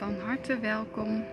Van harte welkom.